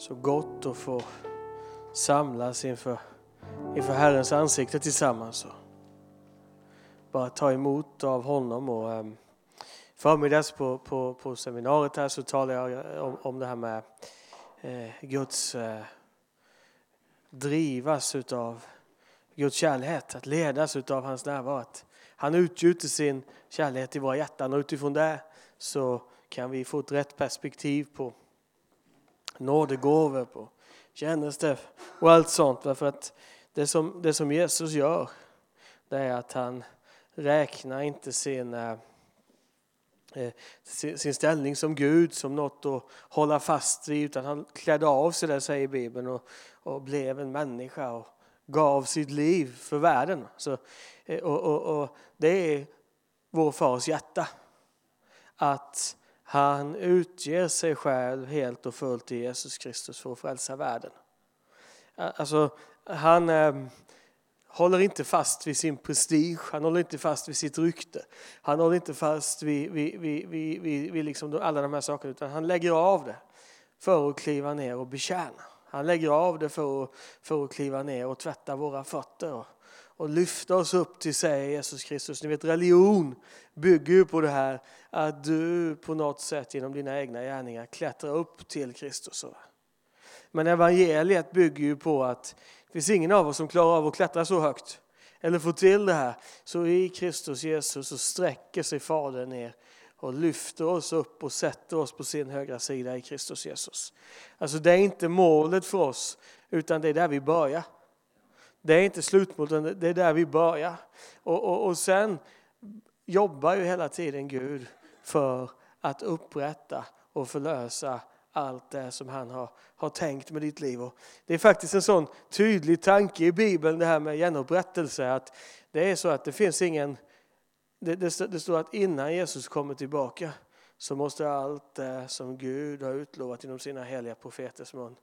så gott att få samlas inför, inför Herrens ansikte tillsammans. Och bara ta emot av honom. Och, um, förmiddags på, på, på seminariet här så talade jag om, om det här med eh, Guds eh, drivas utav Guds kärlek, att ledas utav hans närvaro. Att han utgjuter sin kärlek i våra hjärtan och utifrån det så kan vi få ett rätt perspektiv på nådegåvor, på tjänster och allt sånt. Därför att det som, det som Jesus gör, det är att han räknar inte sin, eh, eh sin ställning som Gud som något att hålla fast vid, utan han klädde av sig det, säger Bibeln, och, och blev en människa och gav sitt liv för världen. Så, eh, och, och, och det är vår fars hjärta. Att han utger sig själv helt och fullt till Jesus Kristus för att frälsa världen. Alltså, han eh, håller inte fast vid sin prestige, han håller inte fast vid sitt rykte. Han håller inte fast vid, vid, vid, vid, vid, vid liksom alla de här sakerna, utan han lägger av det för att kliva ner och betjäna. Han lägger av det för att, för att kliva ner och tvätta våra fötter och, lyfta oss upp till sig, Jesus Kristus. Ni vet, religion bygger ju på det här att du på något sätt genom dina egna gärningar klättrar upp till Kristus. Men evangeliet bygger ju på att det finns ingen av oss som klarar av att klättra så högt eller få till det här. Så i Kristus Jesus så sträcker sig Fadern ner och lyfter oss upp och sätter oss på sin högra sida i Kristus Jesus. Alltså det är inte målet för oss, utan det är där vi börjar. Det är inte slutmålet, det är där vi börjar. Och, och, och sen jobbar ju hela tiden Gud för att upprätta och förlösa allt det som han har, har tänkt med ditt liv. Och det är faktiskt en sån tydlig tanke i Bibeln, det här med genupprättelse, att det är så att det finns ingen det, det, det står att innan Jesus kommer tillbaka så måste allt det som Gud har utlovat genom sina heliga profeters mun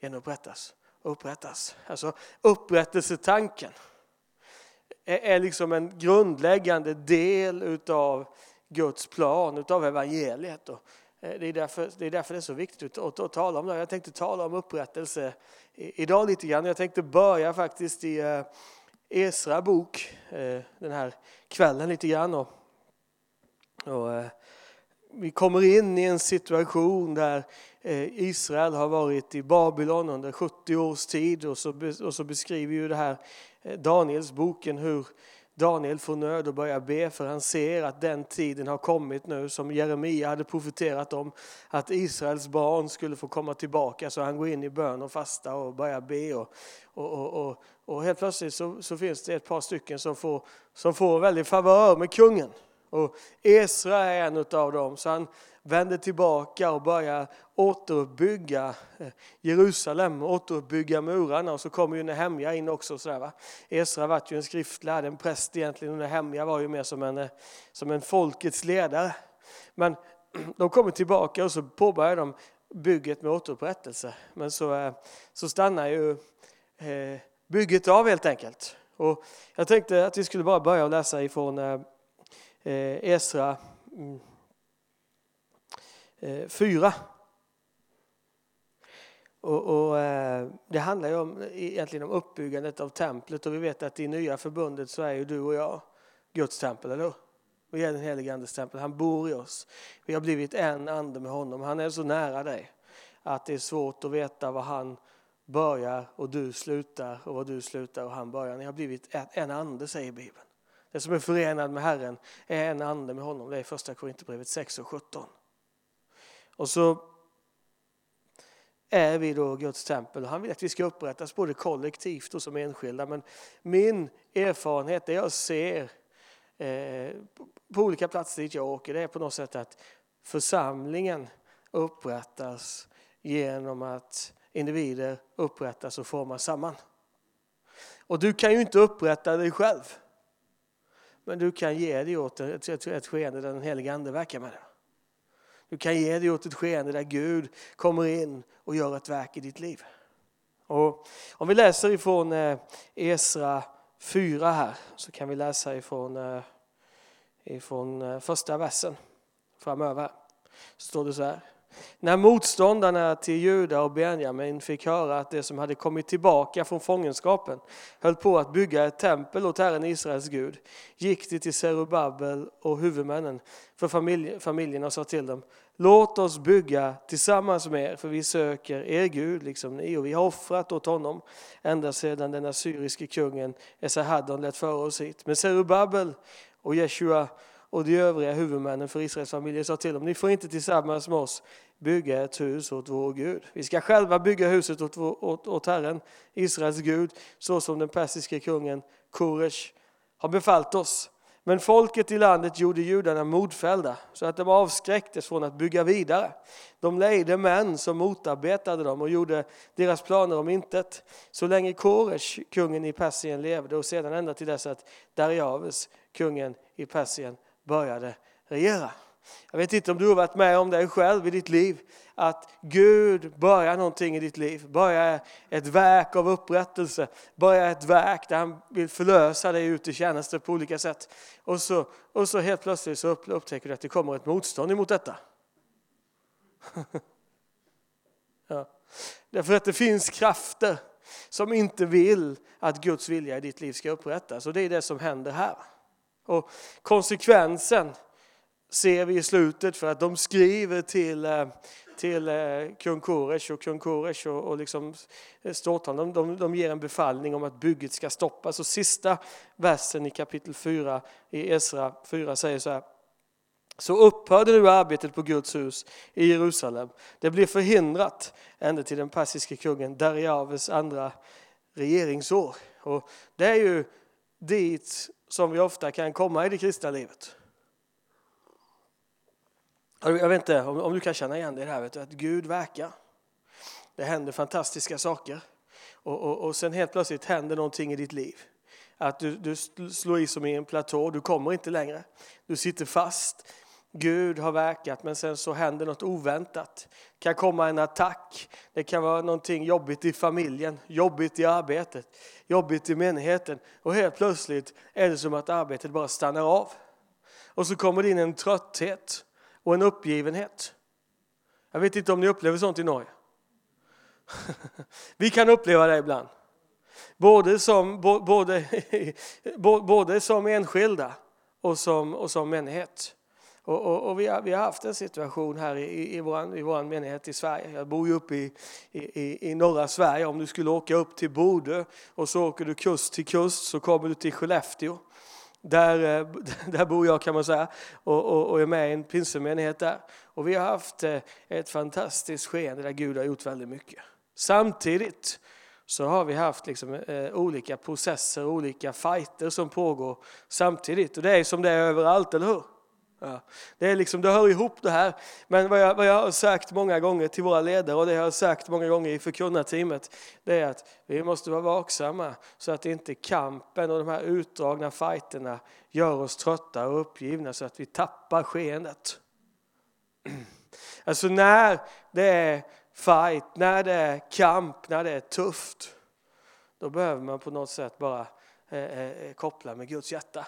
genupprättas upprättas. Alltså upprättelsetanken är, är liksom en grundläggande del utav Guds plan, utav evangeliet. Och eh, det, är därför, det är därför det är så viktigt att, att, att tala om det. Jag tänkte tala om upprättelse idag lite grann. Jag tänkte börja faktiskt i eh, Esra bok eh, den här kvällen lite grann. Och, och, eh, vi kommer in i en situation där eh, Israel har varit i Babylon under 70 års tid och så, och så beskriver ju det här eh, Daniels boken hur Daniel får nöd och börjar be för han ser att den tiden har kommit nu som Jeremia hade profeterat om att Israels barn skulle få komma tillbaka så han går in i bön och fasta och börjar be och, och, och, och, och helt plötsligt så, så, finns det ett par stycken som får, som får väldigt favör med kungen. Och Esra är en av dem, så han vänder tillbaka och börjar återuppbygga eh, Jerusalem, återuppbygga murarna. Och så kommer ju Nehemja in också. Så va? Esra var ju en skriftlärd, en präst egentligen, och Nehemja var ju mer som en, eh, som en folkets ledare. Men de kommer tillbaka och så påbörjar de bygget med återupprättelse. Men så, eh, så stannar ju bygget av helt enkelt. Och jag tänkte att vi skulle bara börja läsa ifrån Eh, Esra mm. eh, 4. Och, och, eh, det handlar ju om, egentligen om uppbyggandet av templet och vi vet att i nya förbundet så är ju du och jag Guds tempel, eller hur? Vi är den helige Andes tempel, han bor i oss. Vi har blivit en ande med honom, han är så nära dig att det är svårt att veta var han börjar och du slutar och var du slutar och han börjar. Ni har blivit en ande säger Bibeln. Det som är förenad med Herren är en ande med honom. Det är första Korinthierbrevet 6 och 17. Och så är vi då Guds tempel. Han vill att vi ska upprättas både kollektivt och som enskilda. Men min erfarenhet, det jag ser eh, på olika platser dit jag åker, det är på något sätt att församlingen upprättas genom att individer upprättas och formas samman. Och du kan ju inte upprätta dig själv. Men du kan ge dig åt ett, ett, ett skeende där den helige Ande verkar med dig. Du kan ge dig åt ett skeende där Gud kommer in och gör ett verk i ditt liv. Och om vi läser ifrån eh, Esra 4 här så kan vi läsa ifrån, eh, ifrån eh, första versen framöver. Så står det så här. När motståndarna till Juda och Benjamin fick höra att det som hade kommit tillbaka från fångenskapen höll på att bygga ett tempel åt Herren Israels Gud gick de till Serubabel och huvudmännen för familjen och sa till dem Låt oss bygga tillsammans med er, för vi söker er Gud liksom ni och vi har offrat åt honom ända sedan den assyriske kungen Esarhaddon lät föra oss hit. Men Serubabel och Jeshua och de övriga huvudmännen för Israels familjer sa till dem, ni får inte tillsammans med oss bygga ett hus åt vår Gud. Vi ska själva bygga huset åt, åt, åt Herren, Israels Gud, så som den persiske kungen Koresh har befallt oss. Men folket i landet gjorde judarna modfällda så att de avskräcktes från att bygga vidare. De lejde män som motarbetade dem och gjorde deras planer om intet. Så länge Koresh, kungen i Persien, levde och sedan ända till dess att Dariaves, kungen i Persien, började regera. Jag vet inte om du har varit med om det själv i ditt liv, att Gud börjar någonting i ditt liv, börjar ett verk av upprättelse, börjar ett verk där han vill förlösa dig ut i tjänster på olika sätt. Och så, och så helt plötsligt så upptäcker du att det kommer ett motstånd emot detta. ja. Därför att det finns krafter som inte vill att Guds vilja i ditt liv ska upprättas. Och det är det som händer här. Och konsekvensen ser vi i slutet för att de skriver till, eh, till eh, kung Koresh och kung Koresh och, och liksom eh, ståthållaren, de, de, de ger en befallning om att bygget ska stoppas. Och sista versen i kapitel 4 i Esra 4 säger så här. Så upphörde nu arbetet på Guds hus i Jerusalem. Det blev förhindrat ända till den persiske kungen Dariaves andra regeringsår. Och det är ju dit som vi ofta kan komma i det kristna livet. Jag vet inte om, du kan känna igen det här, vet du, att Gud verkar. Det händer fantastiska saker. Och, och, och sen helt plötsligt händer någonting i ditt liv. Att du, du slår i som i en platå, du kommer inte längre. Du sitter fast. Gud har verkat men sen så händer något oväntat. Det kan komma en attack, det kan vara någonting jobbigt i familjen, jobbigt i arbetet, jobbigt i menigheten. Och helt plötsligt är det som att arbetet bara stannar av. Och så kommer det in en trötthet och en uppgivenhet. Jag vet inte om ni upplever sånt i Norge. Vi kan uppleva det ibland. Både som, både, både som enskilda och som, och som menighet. Och, och, och vi, har, vi har haft en situation här i, i, vår, i vår menighet i Sverige. Jag bor ju uppe i, i, i norra Sverige. Om du skulle åka upp till Bodö och så åker du kust till kust så kommer du till Skellefteå. Där, eh, där bor jag kan man säga och, och, och är med i en pinsemenighet där. Och vi har haft eh, ett fantastiskt skeende där Gud har gjort väldigt mycket. Samtidigt så har vi haft liksom, eh, olika processer, olika fighter som pågår samtidigt. Och det är som det är överallt, eller hur? Ja. Det, är liksom, det hör ihop det här. Men vad jag, vad jag har sagt många gånger till våra ledare och det jag har sagt många gånger i förkunnarteamet det är att vi måste vara vaksamma så att inte kampen och de här utdragna fighterna gör oss trötta och uppgivna så att vi tappar skeendet. Alltså när det är fight, när det är kamp, när det är tufft då behöver man på något sätt bara eh, eh, eh koppla med Guds hjärta.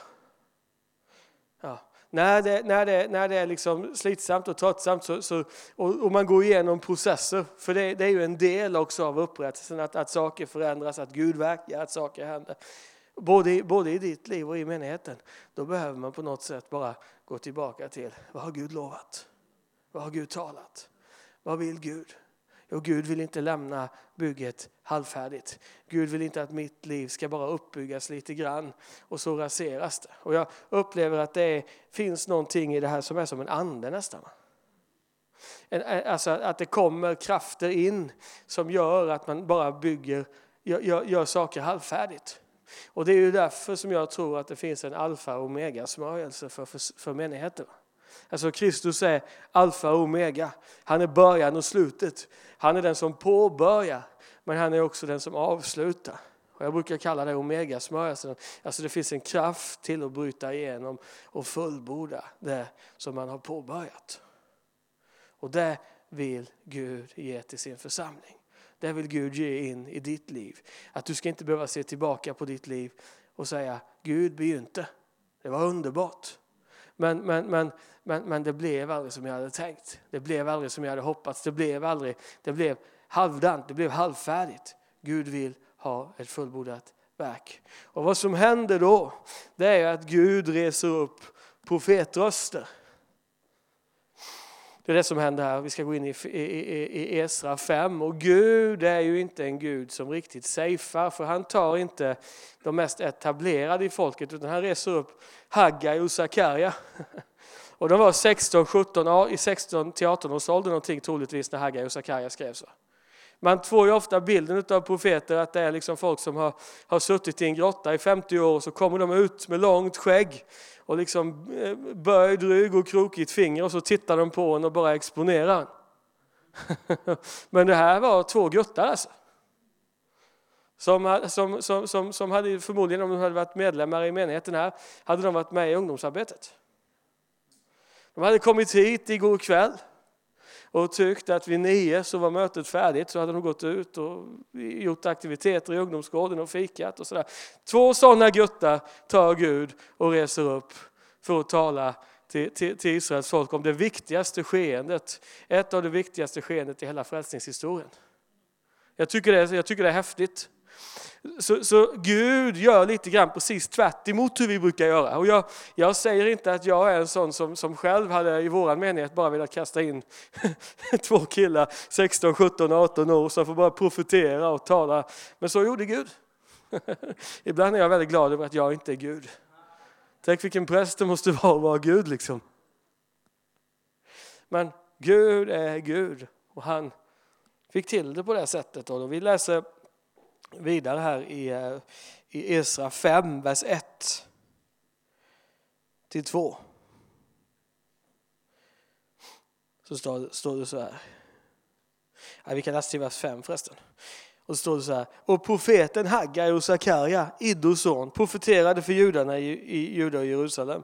Ja när det, när det, när det är liksom slitsamt och tröttsamt så, så, och, och, man går igenom processer, för det, det, är ju en del också av upprättelsen, att, att saker förändras, att Gud verkar, att saker händer. Både, både i ditt liv och i menigheten. Då behöver man på något sätt bara gå tillbaka till, vad har Gud lovat? Vad har Gud talat? Vad vill Gud? Och Gud vill inte lämna bygget halvfärdigt. Gud vill inte att mitt liv ska bara uppbyggas lite grann och så raseras det. Och jag upplever att det är, finns någonting i det här som är som en ande nästan. Eh, alltså att det kommer krafter in som gör att man bara bygger, gör, gör saker halvfärdigt. Och det är ju därför som jag tror att det finns en alfa och omega smörjelse för, för, för menigheten. Alltså Kristus är alfa och omega. Han är början och slutet. Han är den som påbörjar, men han är också den som avslutar. Och jag brukar kalla det omegasmörjelsen. Alltså, alltså det finns en kraft till att bryta igenom och fullborda det som man har påbörjat. Och det vill Gud ge till sin församling. Det vill Gud ge in i ditt liv. Att du ska inte behöva se tillbaka på ditt liv och säga Gud begynte. Det var underbart. Men, men, men, men, men det blev aldrig som jag hade tänkt. Det blev aldrig som jag hade hoppats. Det blev aldrig, det blev halvdant, det blev halvfärdigt. Gud vill ha ett fullbordat verk. Och vad som händer då, det är att Gud reser upp profetröster. Det är det som händer här. Vi ska gå in i, i, i Esra 5. Och Gud är ju inte en Gud som riktigt safear, för han tar inte de mest etablerade i folket, utan han reser upp Haggai och Sakarja. Och de var 16, 17, i 16 till 18 års ålder någonting troligtvis när Haggai och Sakarja skrevs. Man får ju ofta bilden av profeter att det är liksom folk som har, har suttit i en grotta i 50 år och så kommer de ut med långt skägg och liksom eh, böjd rygg och krokigt finger och så tittar de på en och bara exponerar. Men det här var två guttar alltså. Som, som, som, som, som hade förmodligen om de hade varit medlemmar i menigheten här, hade de varit med i ungdomsarbetet. De hade kommit hit igår kväll och tyckte att vid nio så var mötet färdigt så hade de gått ut och gjort aktiviteter i ungdomsgården och fikat och sådär. Två sådana guttar tar Gud och reser upp för att tala till, till, till Israels folk om det viktigaste skeendet, ett av de viktigaste skeendet i hela frälsningshistorien. Jag tycker det, jag tycker det är häftigt. Så, så, Gud gör lite grann precis tvärt hur vi brukar göra. Och jag, jag säger inte att jag är en sån som, som själv hade i våran menighet bara velat kasta in två killar, 16, 17, 18 år, som får bara profetera och tala. Men så gjorde Gud. Ibland är jag väldigt glad över att jag inte är Gud. Tänk vilken präst det måste vara att vara Gud liksom. Men Gud är Gud och han fick till det på det sättet. Och vi läser vidare här i, eh, i Esra 5, vers 1 till 2. Så står, står det så här. Ja, vi kan läsa till vers 5 förresten. Och så står det så här. Och profeten Haggai och Sakarja, Iddos son, profeterade för judarna i, i Juda och Jerusalem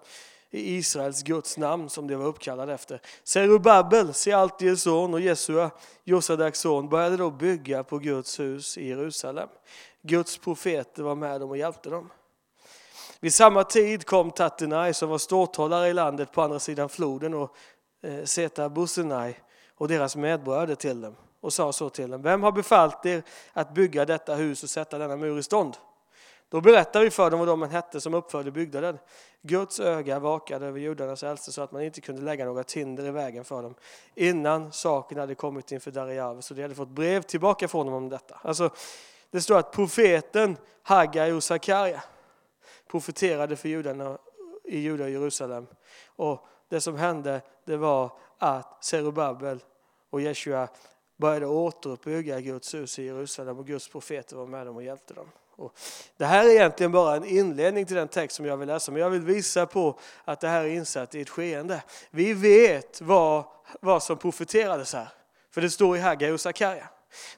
i Israels Guds namn som de var uppkallade efter. Serubabel, Sealtiels son och Jesua, Josadaks son, började då bygga på Guds hus i Jerusalem. Guds profeter var med dem och hjälpte dem. Vid samma tid kom Tattenai som var ståthållare i landet på andra sidan floden och eh, Seta Busenai och deras medbröder till dem och sa så till dem. Vem har befallt er att bygga detta hus och sätta denna mur i stånd? Då berättar vi för dem vad de hette som uppförde byggnaden. Guds öga vakade över judarnas äldste så att man inte kunde lägga några hinder i vägen för dem innan saken hade kommit inför Darius. så de hade fått brev tillbaka från honom om detta. Alltså, det står att profeten Haggai och Sakarja profeterade för judarna i Juda och Jerusalem. Och det som hände det var att Zerubabel och Jeshua började återuppbygga Guds hus i Jerusalem och Guds profeter var med dem och hjälpte dem. Och det här är egentligen bara en inledning till den text som jag vill läsa, men jag vill visa på att det här är insatt i ett skeende. Vi vet vad, vad som profeterades här, för det står i Haggai och Sakarja.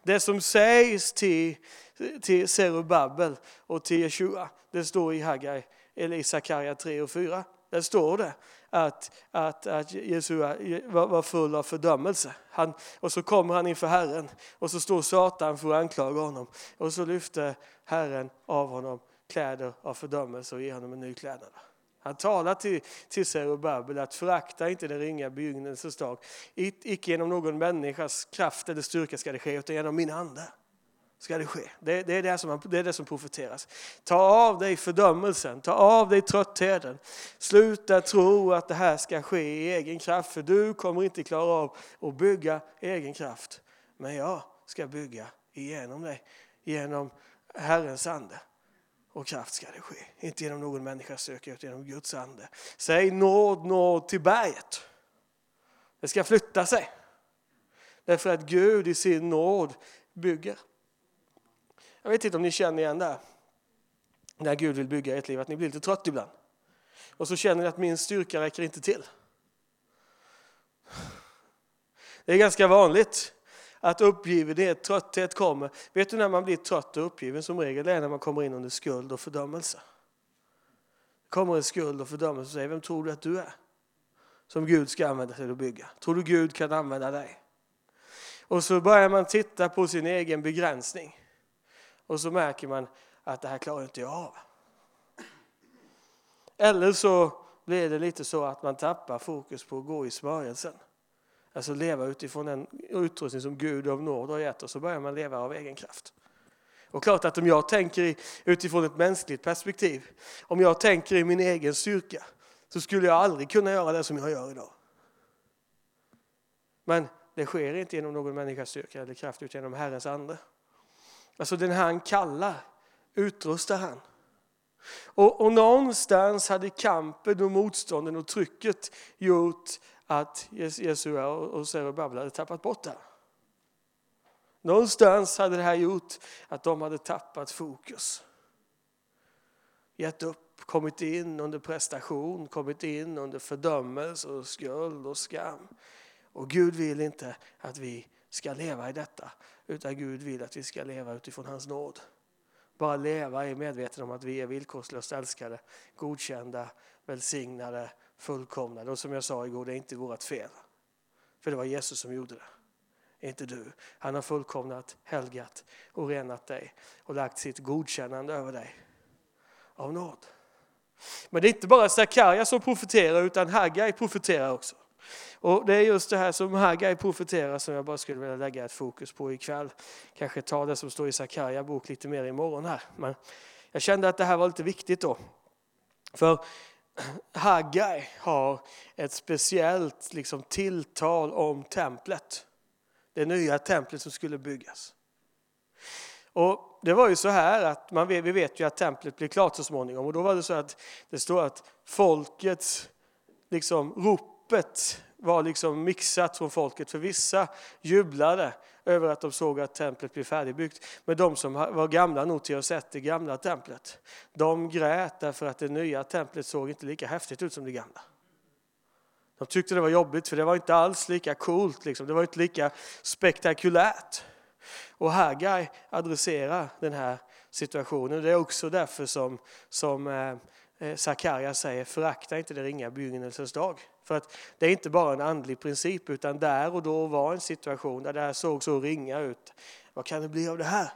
Det som sägs till, till Zerubabel och till Jeshua, det står i Haggai, eller i Sakarja 3 och 4. Där står det att, att, att Jesu var, var full av fördömelse. Han, och så kommer han inför Herren och så står Satan för att anklaga honom. Och så lyfter Herren av honom kläder av fördömelse och ger honom en ny klädnad. Han talar till, till Zerubabel att förakta inte den ringa begynnelsens dag. Icke genom någon människas kraft eller styrka ska det ske, utan genom min ande ska det ske. Det, det, är det, som, det är det som profeteras. Ta av dig fördömelsen, ta av dig tröttheten. Sluta tro att det här ska ske i egen kraft, för du kommer inte klara av att bygga egen kraft. Men jag ska bygga igenom dig, genom Herrens ande. Och kraft ska det ske, inte genom någon människa söker utan genom Guds ande. Säg nåd, nåd till berget. Det ska flytta sig. Därför att Gud i sin nåd bygger. Jag vet inte om ni känner igen det när Gud vill bygga ert liv, att ni blir lite trött ibland. Och så känner ni att min styrka räcker inte till. Det är ganska vanligt att uppgivenhet, trötthet kommer. Vet du när man blir trött och uppgiven som regel? Det är när man kommer in under skuld och fördömelse. Det kommer en skuld och fördömelse och säger, vem tror du att du är? Som Gud ska använda till att bygga. Tror du Gud kan använda dig? Och så börjar man titta på sin egen begränsning. Och så märker man att det här klarar inte jag av. Eller så blir det lite så att man tappar fokus på att gå i smörjelsen. Alltså leva utifrån den utrustning som Gud av nåd har gett och så börjar man leva av egen kraft. Och klart att om jag tänker utifrån ett mänskligt perspektiv, om jag tänker i min egen styrka, så skulle jag aldrig kunna göra det som jag gör idag. Men det sker inte genom någon människas styrka eller kraft utan genom Herrens ande. Alltså den han kallar utrustar han. Och, och någonstans hade kampen och motstånden och trycket gjort att Jesua och Zerubabel hade tappat bort det. Någonstans hade det här gjort att de hade tappat fokus. Gett upp, kommit in under prestation, kommit in under fördömelse och skuld och skam. Och Gud vill inte att vi ska leva i detta, utan Gud vill att vi ska leva utifrån hans nåd. Bara leva i medveten om att vi är villkorslöst älskade, godkända, välsignade, fullkomnade. Och som jag sa igår, det är inte vårt fel. För det var Jesus som gjorde det, inte du. Han har fullkomnat, helgat och renat dig och lagt sitt godkännande över dig av nåd. Men det är inte bara Sakarja som profeterar utan Haggai profeterar också. Och Det är just det här som Haggai profeterar som jag bara skulle vilja lägga ett fokus på ikväll. Kanske ta det som står i Sakarja bok lite mer imorgon här. Men jag kände att det här var lite viktigt då. För Haggai har ett speciellt liksom, tilltal om templet. Det nya templet som skulle byggas. Och Det var ju så här att man, vi vet ju att templet blir klart så småningom och då var det så att det står att folkets liksom, ropet var liksom mixat från folket. För vissa jublade över att de såg att templet blev färdigbyggt. Men de som var gamla nog till att ha sett det gamla templet, de grät därför att det nya templet såg inte lika häftigt ut som det gamla. De tyckte det var jobbigt för det var inte alls lika coolt, liksom. det var inte lika spektakulärt. Och Hagai adresserar den här situationen. Det är också därför som, som eh, Eh, Sakarja säger förakta inte det ringa begynnelsens dag. För att det är inte bara en andlig princip utan där och då var en situation där det här såg så ringa ut. Vad kan det bli av det här?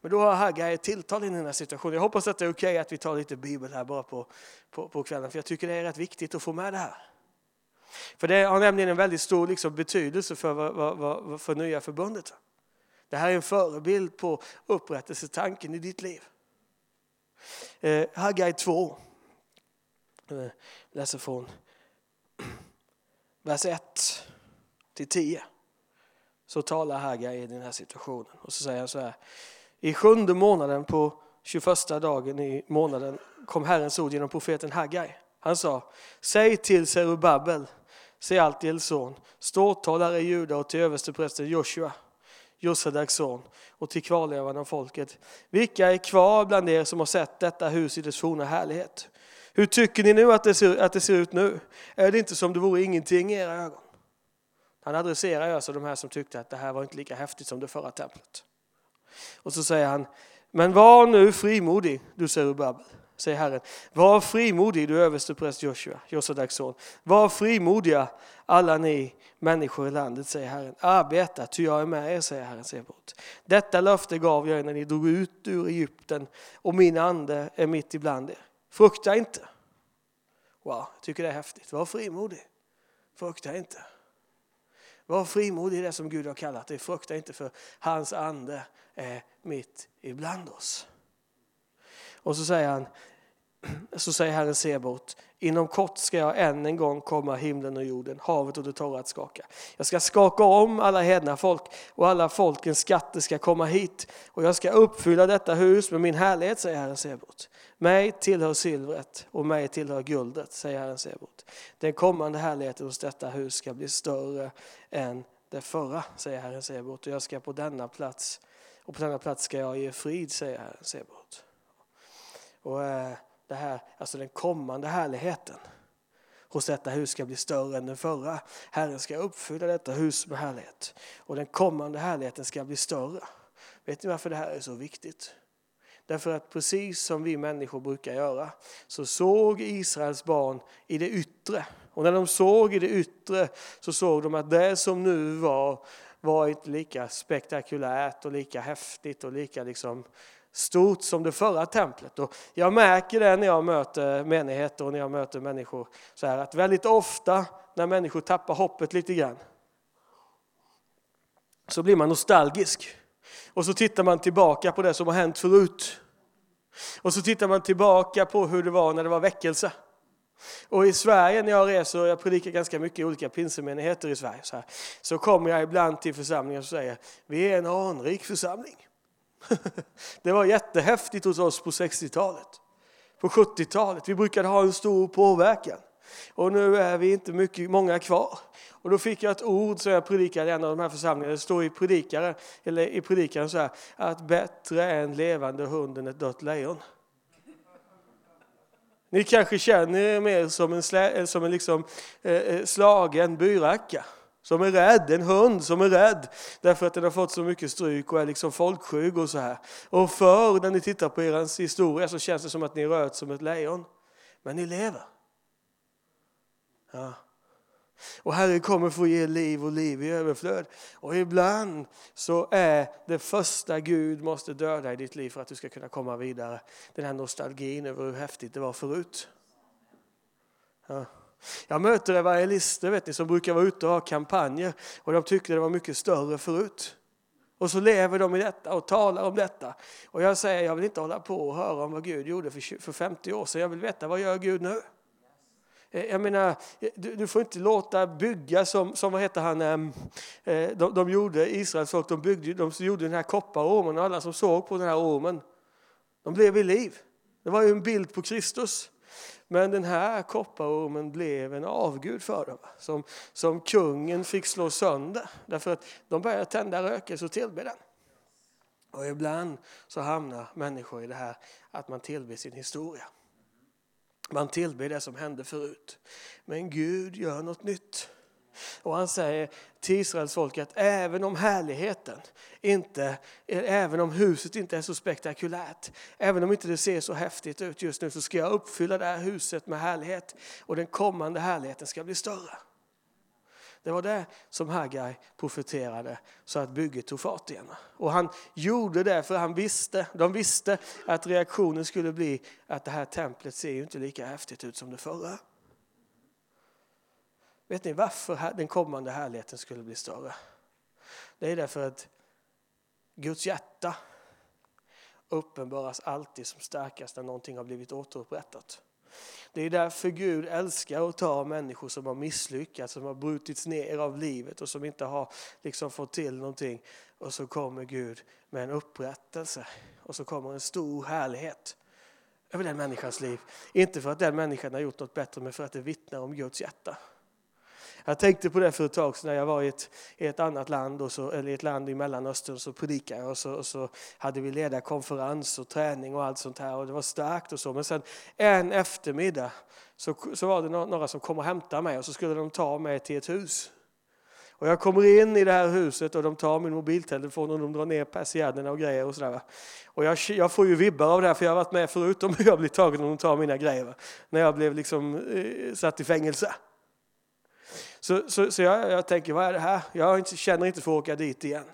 Men då har Haggai ett tilltal i den här situationen. Jag hoppas att det är okej okay att vi tar lite bibel här bara på, på, på kvällen för jag tycker det är rätt viktigt att få med det här. För det har nämligen en väldigt stor liksom, betydelse för, vad, vad, för nya förbundet. Det här är en förebild på upprättelsetanken i ditt liv. Eh, Haggai 2, jag läser från vers 1 till 10 så talar Haggai i den här situationen. Och så säger han så här. I sjunde månaden på 21 dagen i månaden kom Herrens ord genom profeten Haggai. Han sa, säg till Zerubabel, Sealtiels son, ståthållare i Juda och till översteprästen Joshua, Josadaks son, och till kvarlevarna av folket. Vilka är kvar bland er som har sett detta hus i dess forna härlighet? Hur tycker ni nu att det, ser, att det ser ut nu? Är det inte som det vore ingenting i era ögon? Han adresserar alltså de här som tyckte att det här var inte lika häftigt som det förra templet. Och så säger han, men var nu frimodig, du Zerubabel, säger Herren. Var frimodig, du överstepräst Joshua, Josadaks son. Var frimodiga, alla ni människor i landet, säger Herren. Arbeta, ty jag är med er, säger Herren Sebot. Detta löfte gav jag er när ni drog ut ur Egypten, och min ande är mitt ibland er. Frukta inte. Wow, jag tycker det är häftigt. Var frimodig. Frukta inte. Var frimodig i det som Gud har kallat dig. Frukta inte för hans ande är mitt ibland oss. Och så säger han, så säger Herren Sebot, inom kort ska jag än en gång komma himlen och jorden, havet och det torra att skaka. Jag ska skaka om alla hedna folk och alla folkens skatter ska komma hit och jag ska uppfylla detta hus med min härlighet, säger Herren Sebot. Mig tillhör silvret och mig tillhör guldet, säger Herren Sebot. Den kommande härligheten hos detta hus ska bli större än det förra, säger Herren Sebot. Och jag ska på denna plats, och på denna plats ska jag ge frid, säger Herren Sebot. Och eh, det här, alltså den kommande härligheten hos detta hus ska bli större än den förra. Herren ska uppfylla detta hus med härlighet. Och den kommande härligheten ska bli större. Vet ni varför det här är så viktigt? Därför att precis som vi människor brukar göra så såg Israels barn i det yttre. Och när de såg i det yttre så såg de att det som nu var var inte lika spektakulärt och lika häftigt och lika liksom stort som det förra templet. Och jag märker det när jag möter menigheter och när jag möter människor så här att väldigt ofta när människor tappar hoppet lite grann så blir man nostalgisk. Och så tittar man tillbaka på det som har hänt förut. Och så tittar man tillbaka på hur det var när det var väckelse. Och i Sverige när jag reser, och jag predikar ganska mycket i olika pinsemenigheter i Sverige, så, här, så kommer jag ibland till församlingar och säger vi är en anrik församling. Det var jättehäftigt hos oss på 60-talet, på 70-talet. Vi brukade ha en stor påverkan. Och nu är vi inte mycket, många kvar. Och då fick jag ett ord som jag predikade i en av de här församlingarna. Det står i, predikaren, eller i predikaren så här, att bättre är en levande hund än ett dött lejon. Ni kanske känner er mer som en, slä, som en liksom, eh, eh slagen byracka. Som är rädd, en hund som är rädd därför att den har fått så mycket stryk och är liksom folkskygg och så här. Och förr när ni tittar på er historia så känns det som att ni röt som ett lejon. Men ni lever. Ja. Och Herren kommer få ge liv och liv i överflöd. Och ibland så är det första Gud måste döda i ditt liv för att du ska kunna komma vidare. Den här nostalgin över hur häftigt det var förut. Ja. Jag möter evangelister vet ni, som brukar vara ute och ha kampanjer och de tyckte det var mycket större förut. Och så lever de i detta och talar om detta. Och jag säger, jag vill inte hålla på och höra om vad Gud gjorde för 50 år sedan. Jag vill veta, vad gör Gud nu? Eh, jag menar, eh, du, du, får inte låta bygga som, som vad heter han, ehm, eh, de, de gjorde, Israels folk, de, byggde, de gjorde den här kopparormen och alla som såg på den här ormen, de blev vid liv. Det var ju en bild på Kristus. Men den här kopparormen blev en avgud för dem, som, som kungen fick slå sönder. Därför att de började tända rökelse och tillbe den. Och ibland så hamnar människor i det här att man tillber sin historia. Man tillber det som hände förut. Men Gud gör något nytt. Och han säger till Israels folk att även om härligheten inte, även om huset inte är så spektakulärt, även om inte det ser så häftigt ut just nu så ska jag uppfylla det här huset med härlighet och den kommande härligheten ska bli större. Det var det som Haggai profeterade så att bygget tog fart igen. Och han gjorde det för han visste, de visste att reaktionen skulle bli att det här templet ser ju inte lika häftigt ut som det förra. Vet ni varför den kommande härligheten skulle bli större? Det är därför att Guds hjärta uppenbaras alltid som starkast när någonting har blivit återupprättat. Det är därför Gud älskar att ta människor som har misslyckats, som har brutits ner av livet och som inte har liksom fått till någonting. Och så kommer Gud med en upprättelse och så kommer en stor härlighet över den människans liv. Inte för att den människan har gjort något bättre men för att det vittnar om Guds hjärta. Jag tänkte på det för ett tag sedan när jag var i ett, i ett annat land, och så, eller i ett land i Mellanöstern, så predikade jag och så, och så hade vi ledarkonferens och träning och allt sånt här och det var starkt och så. Men sen en eftermiddag så, så var det några som kom och hämtade mig och så skulle de ta mig till ett hus. Och jag kommer in i det här huset och de tar min mobiltelefon och de drar ner persiennerna och grejer och sådär. Och jag, jag, får ju vibbar av det här för jag har varit med förut om hur jag blir tagen och de tar mina grejer. Va? När jag blev liksom eh, satt i fängelse. Så, så, så jag, jag, tänker, vad är det här? Jag inte, känner inte för att åka dit igen.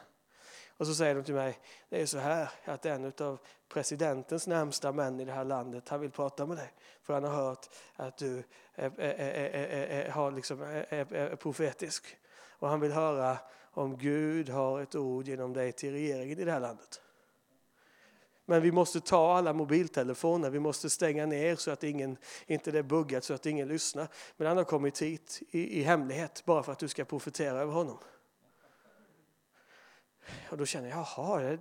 Och så säger de till mig, det är så här att en av presidentens närmsta män i det här landet, han vill prata med dig. För han har hört att du är, är, är, har liksom, är, profetisk. Och han vill höra om Gud har ett ord genom dig till regeringen i det här landet. Men vi måste ta alla mobiltelefoner, vi måste stänga ner så att ingen, inte det är buggat så att ingen lyssnar. Men han har kommit hit i, i hemlighet bara för att du ska profetera över honom. Och då känner jag, jaha. Det...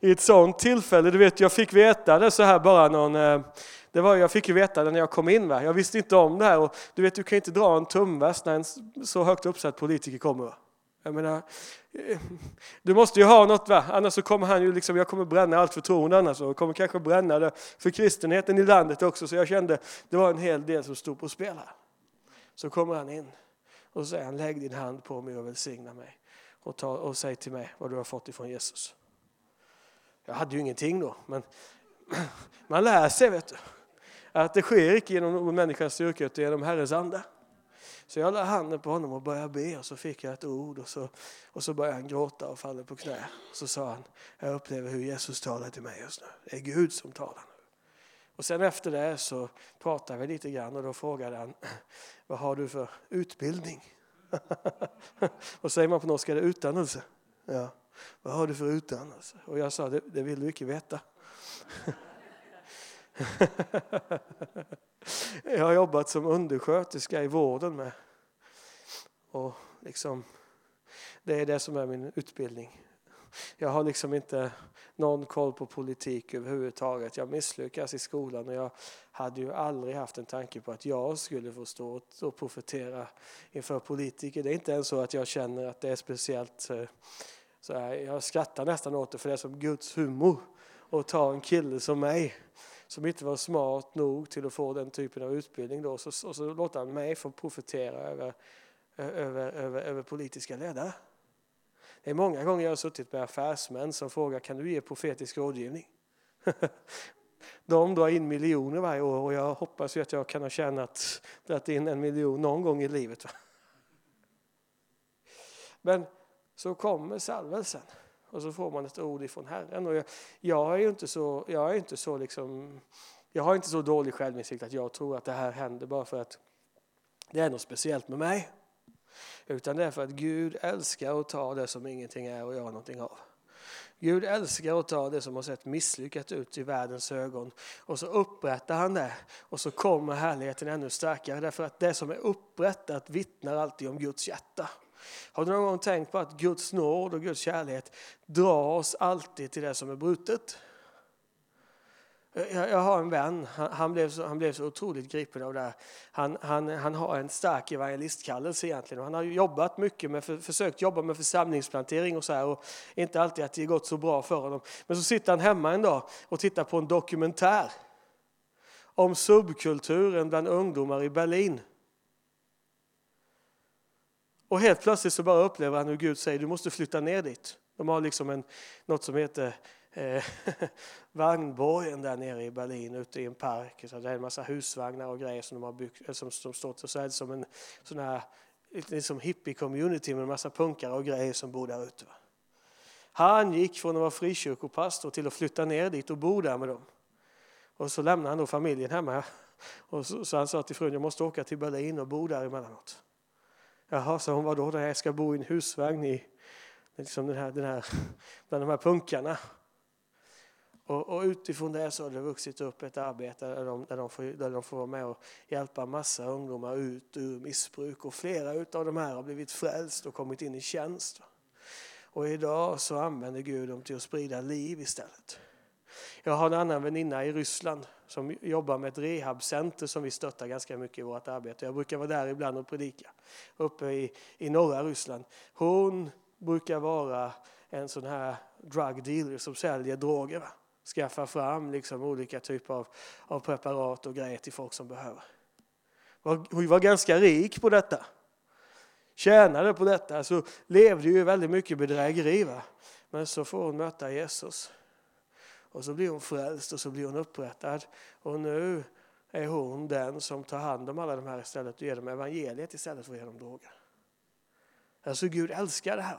I ett sånt tillfälle, du vet jag fick veta det så här bara någon eh, det var, jag fick ju veta det när jag kom in. Va? Jag visste inte om det här. Och du vet, du kan inte dra en tumväst när en så högt uppsatt politiker kommer. Va? Jag menar, eh, du måste ju ha något va, annars så kommer han ju liksom, jag kommer bränna allt förtroende annars och kommer kanske bränna det för kristenheten i landet också. Så jag kände, det var en hel del som stod på spel här. Så kommer han in och säger han, lägg din hand på mig och välsigna mig. Och, ta, och säg till mig vad du har fått ifrån Jesus. Jag hade ju ingenting då, men man lär sig vet du. Att det sker inte genom någon människas styrka utan genom Herrens ande. Så jag la handen på honom och började be och så fick jag ett ord och så, och så började han gråta och faller på knä. Och Så sa han, jag upplever hur Jesus talar till mig just nu. Det är Gud som talar nu. Och sen efter det så pratade vi lite grann och då frågade han, vad har du för utbildning? och säger man på norska? Det utdannelse. Ja. Vad har du för utdannelse? Och jag sa, det, det vill du inte veta. jag har jobbat som undersköterska i vården med. Och liksom, det är det som är min utbildning. Jag har liksom inte någon koll på politik överhuvudtaget. Jag misslyckas i skolan och jag hade ju aldrig haft en tanke på att jag skulle få stå och profetera inför politiker. Det är inte ens så att jag känner att det är speciellt eh, så här, jag skrattar nästan åt det för det är som Guds humor att ta en kille som mig som inte var smart nog till att få den typen av utbildning då, så, och så låter han mig få profetera över, över, över, över politiska ledare. Det är många gånger jag har suttit med affärsmän som frågar kan du ge profetisk rådgivning? De drar in miljoner varje år och jag hoppas ju att jag kan ha tjänat dragit in en miljon någon gång i livet. Men så kommer salvelsen och så får man ett ord ifrån Herren. Och jag, jag är inte så, jag är inte så liksom, jag har inte så dålig självinsikt att jag tror att det här händer bara för att det är något speciellt med mig. Utan det är för att Gud älskar att ta det som ingenting är och göra någonting av. Gud älskar att ta det som har sett misslyckat ut i världens ögon och så upprättar han det och så kommer härligheten ännu starkare därför att det som är upprättat vittnar alltid om Guds hjärta. Har du någon gång tänkt på att Guds nåd och Guds kärlek drar oss alltid till det som är brutet? Jag, har en vän, han, blev så, han blev så otroligt gripen av det här. Han, han, han har en stark evangelistkallelse egentligen. Han har jobbat mycket med, för, försökt jobba med församlingsplantering och så här och inte alltid att det gått så bra för honom. Men så sitter han hemma en dag och tittar på en dokumentär om subkulturen bland ungdomar i Berlin. Och helt plötsligt så bara upplever han hur Gud säger du måste flytta ner dit. De har liksom en, något som heter eh, Vagnborgen där nere i Berlin ute i en park. Så det är en massa husvagnar och grejer som de har byggt, eh, som, som stått och så är det som en sån här liksom hippie-community med en massa punkare och grejer som bor där ute. Han gick från att vara frikyrkopastor till att flytta ner dit och bo där med dem. Och så lämnade han då familjen hemma. Och så, så han sa till frun, jag måste åka till Berlin och bo där emellanåt. Jaha, sa hon, vadå, jag ska bo i en husvagn i liksom den här, den här, bland de här punkarna. Och, och, utifrån det så har det vuxit upp ett arbete där de, där, de får, där de får vara med och hjälpa massa ungdomar ut ur missbruk. Och flera av de här har blivit frälst och kommit in i tjänst. Och idag så använder Gud dem till att sprida liv istället. Jag har en annan väninna i Ryssland som jobbar med ett rehabcenter som vi stöttar ganska mycket i vårt arbete. Jag brukar vara där ibland och predika uppe i, i norra Ryssland. Hon brukar vara en sån här drug dealer som säljer droger. Va? Skaffar fram liksom olika typer av, av preparat och grejer till folk som behöver. Hon var ganska rik på detta. Tjänade på detta, så levde ju väldigt mycket bedrägeri. Va? Men så får hon möta Jesus. Och så blir hon frälst och så blir hon upprättad. Och nu är hon den som tar hand om alla de här istället och ger dem evangeliet istället för att ge dem droger. Alltså Gud älskar det här.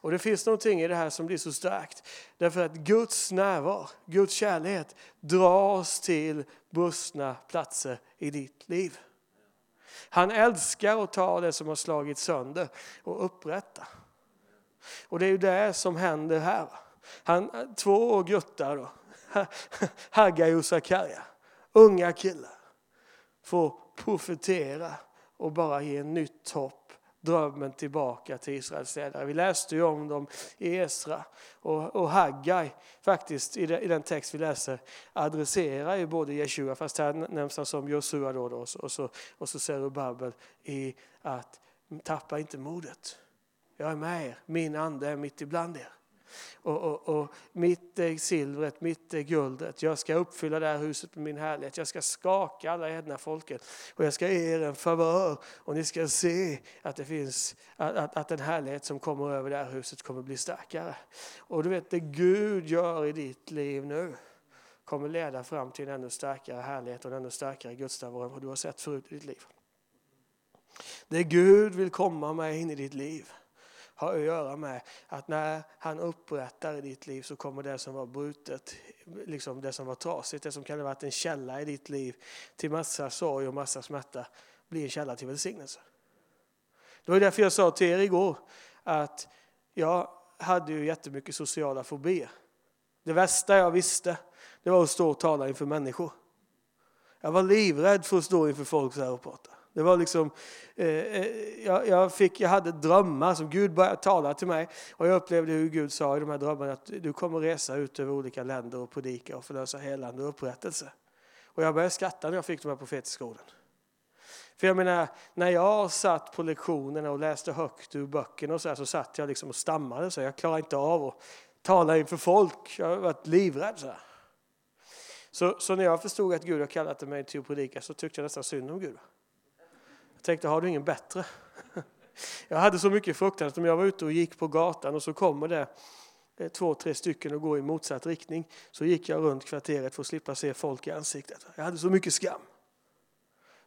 Och det finns någonting i det här som blir så starkt. Därför att Guds närvaro, Guds kärlek dras till brustna platser i ditt liv. Han älskar att ta det som har slagit sönder och upprätta. Och det är ju det som händer här. Han, två guttar då, Haggai och Sakarja, unga killar, får profetera och bara ge nytt hopp drömmen tillbaka till Israels ledare. Vi läste ju om dem i Esra. Och, och Haggai faktiskt i, de, i den text vi läser adresserar ju både Jeshua, fast här nämns han som Josua då, då och så, och så, och så Zerubabel i att tappa inte modet. Jag är med er, min ande är mitt ibland er och, och, och mitt är silvret, mitt är guldet. Jag ska uppfylla det här huset med min härlighet. Jag ska skaka alla edna folket och jag ska ge er en favör och ni ska se att det finns att, att, att den härlighet som kommer över det här huset kommer bli starkare. Och du vet det Gud gör i ditt liv nu kommer leda fram till en ännu starkare härlighet och en ännu starkare gudsnärvaro än vad du har sett förut i ditt liv. Det Gud vill komma med in i ditt liv har att göra med att när han upprättar i ditt liv så kommer det som var brutet, liksom det som var trasigt, det som kan ha varit en källa i ditt liv till massa sorg och massa smärta, bli en källa till välsignelse. Det var därför jag sa till er igår att jag hade ju jättemycket sociala fobier. Det värsta jag visste det var att stå och tala inför människor. Jag var livrädd för att stå inför folk så här och prata. Det var liksom, eh, eh, jag, jag, fick, jag hade drömmar som Gud började tala till mig. Och jag upplevde hur Gud sa i de här drömmarna att du kommer resa ut över olika länder och predika och förlösa helande och upprättelse. Och jag började skratta när jag fick de här profetiska orden. För jag menar, när jag satt på lektionerna och läste högt ur böckerna och så, här, så satt jag liksom och stammade. Så jag klarade inte av att tala inför folk. Jag var livrädd. Så, så, så, när jag förstod att Gud har kallat mig till att predika så tyckte jag nästan synd om Gud. Jag tänkte, har du ingen bättre? Jag hade så mycket fruktan att om jag var ute och gick på gatan och så kommer det eh, två, tre stycken och går i motsatt riktning så gick jag runt kvarteret för att slippa se folk i ansiktet. Jag hade så mycket skam.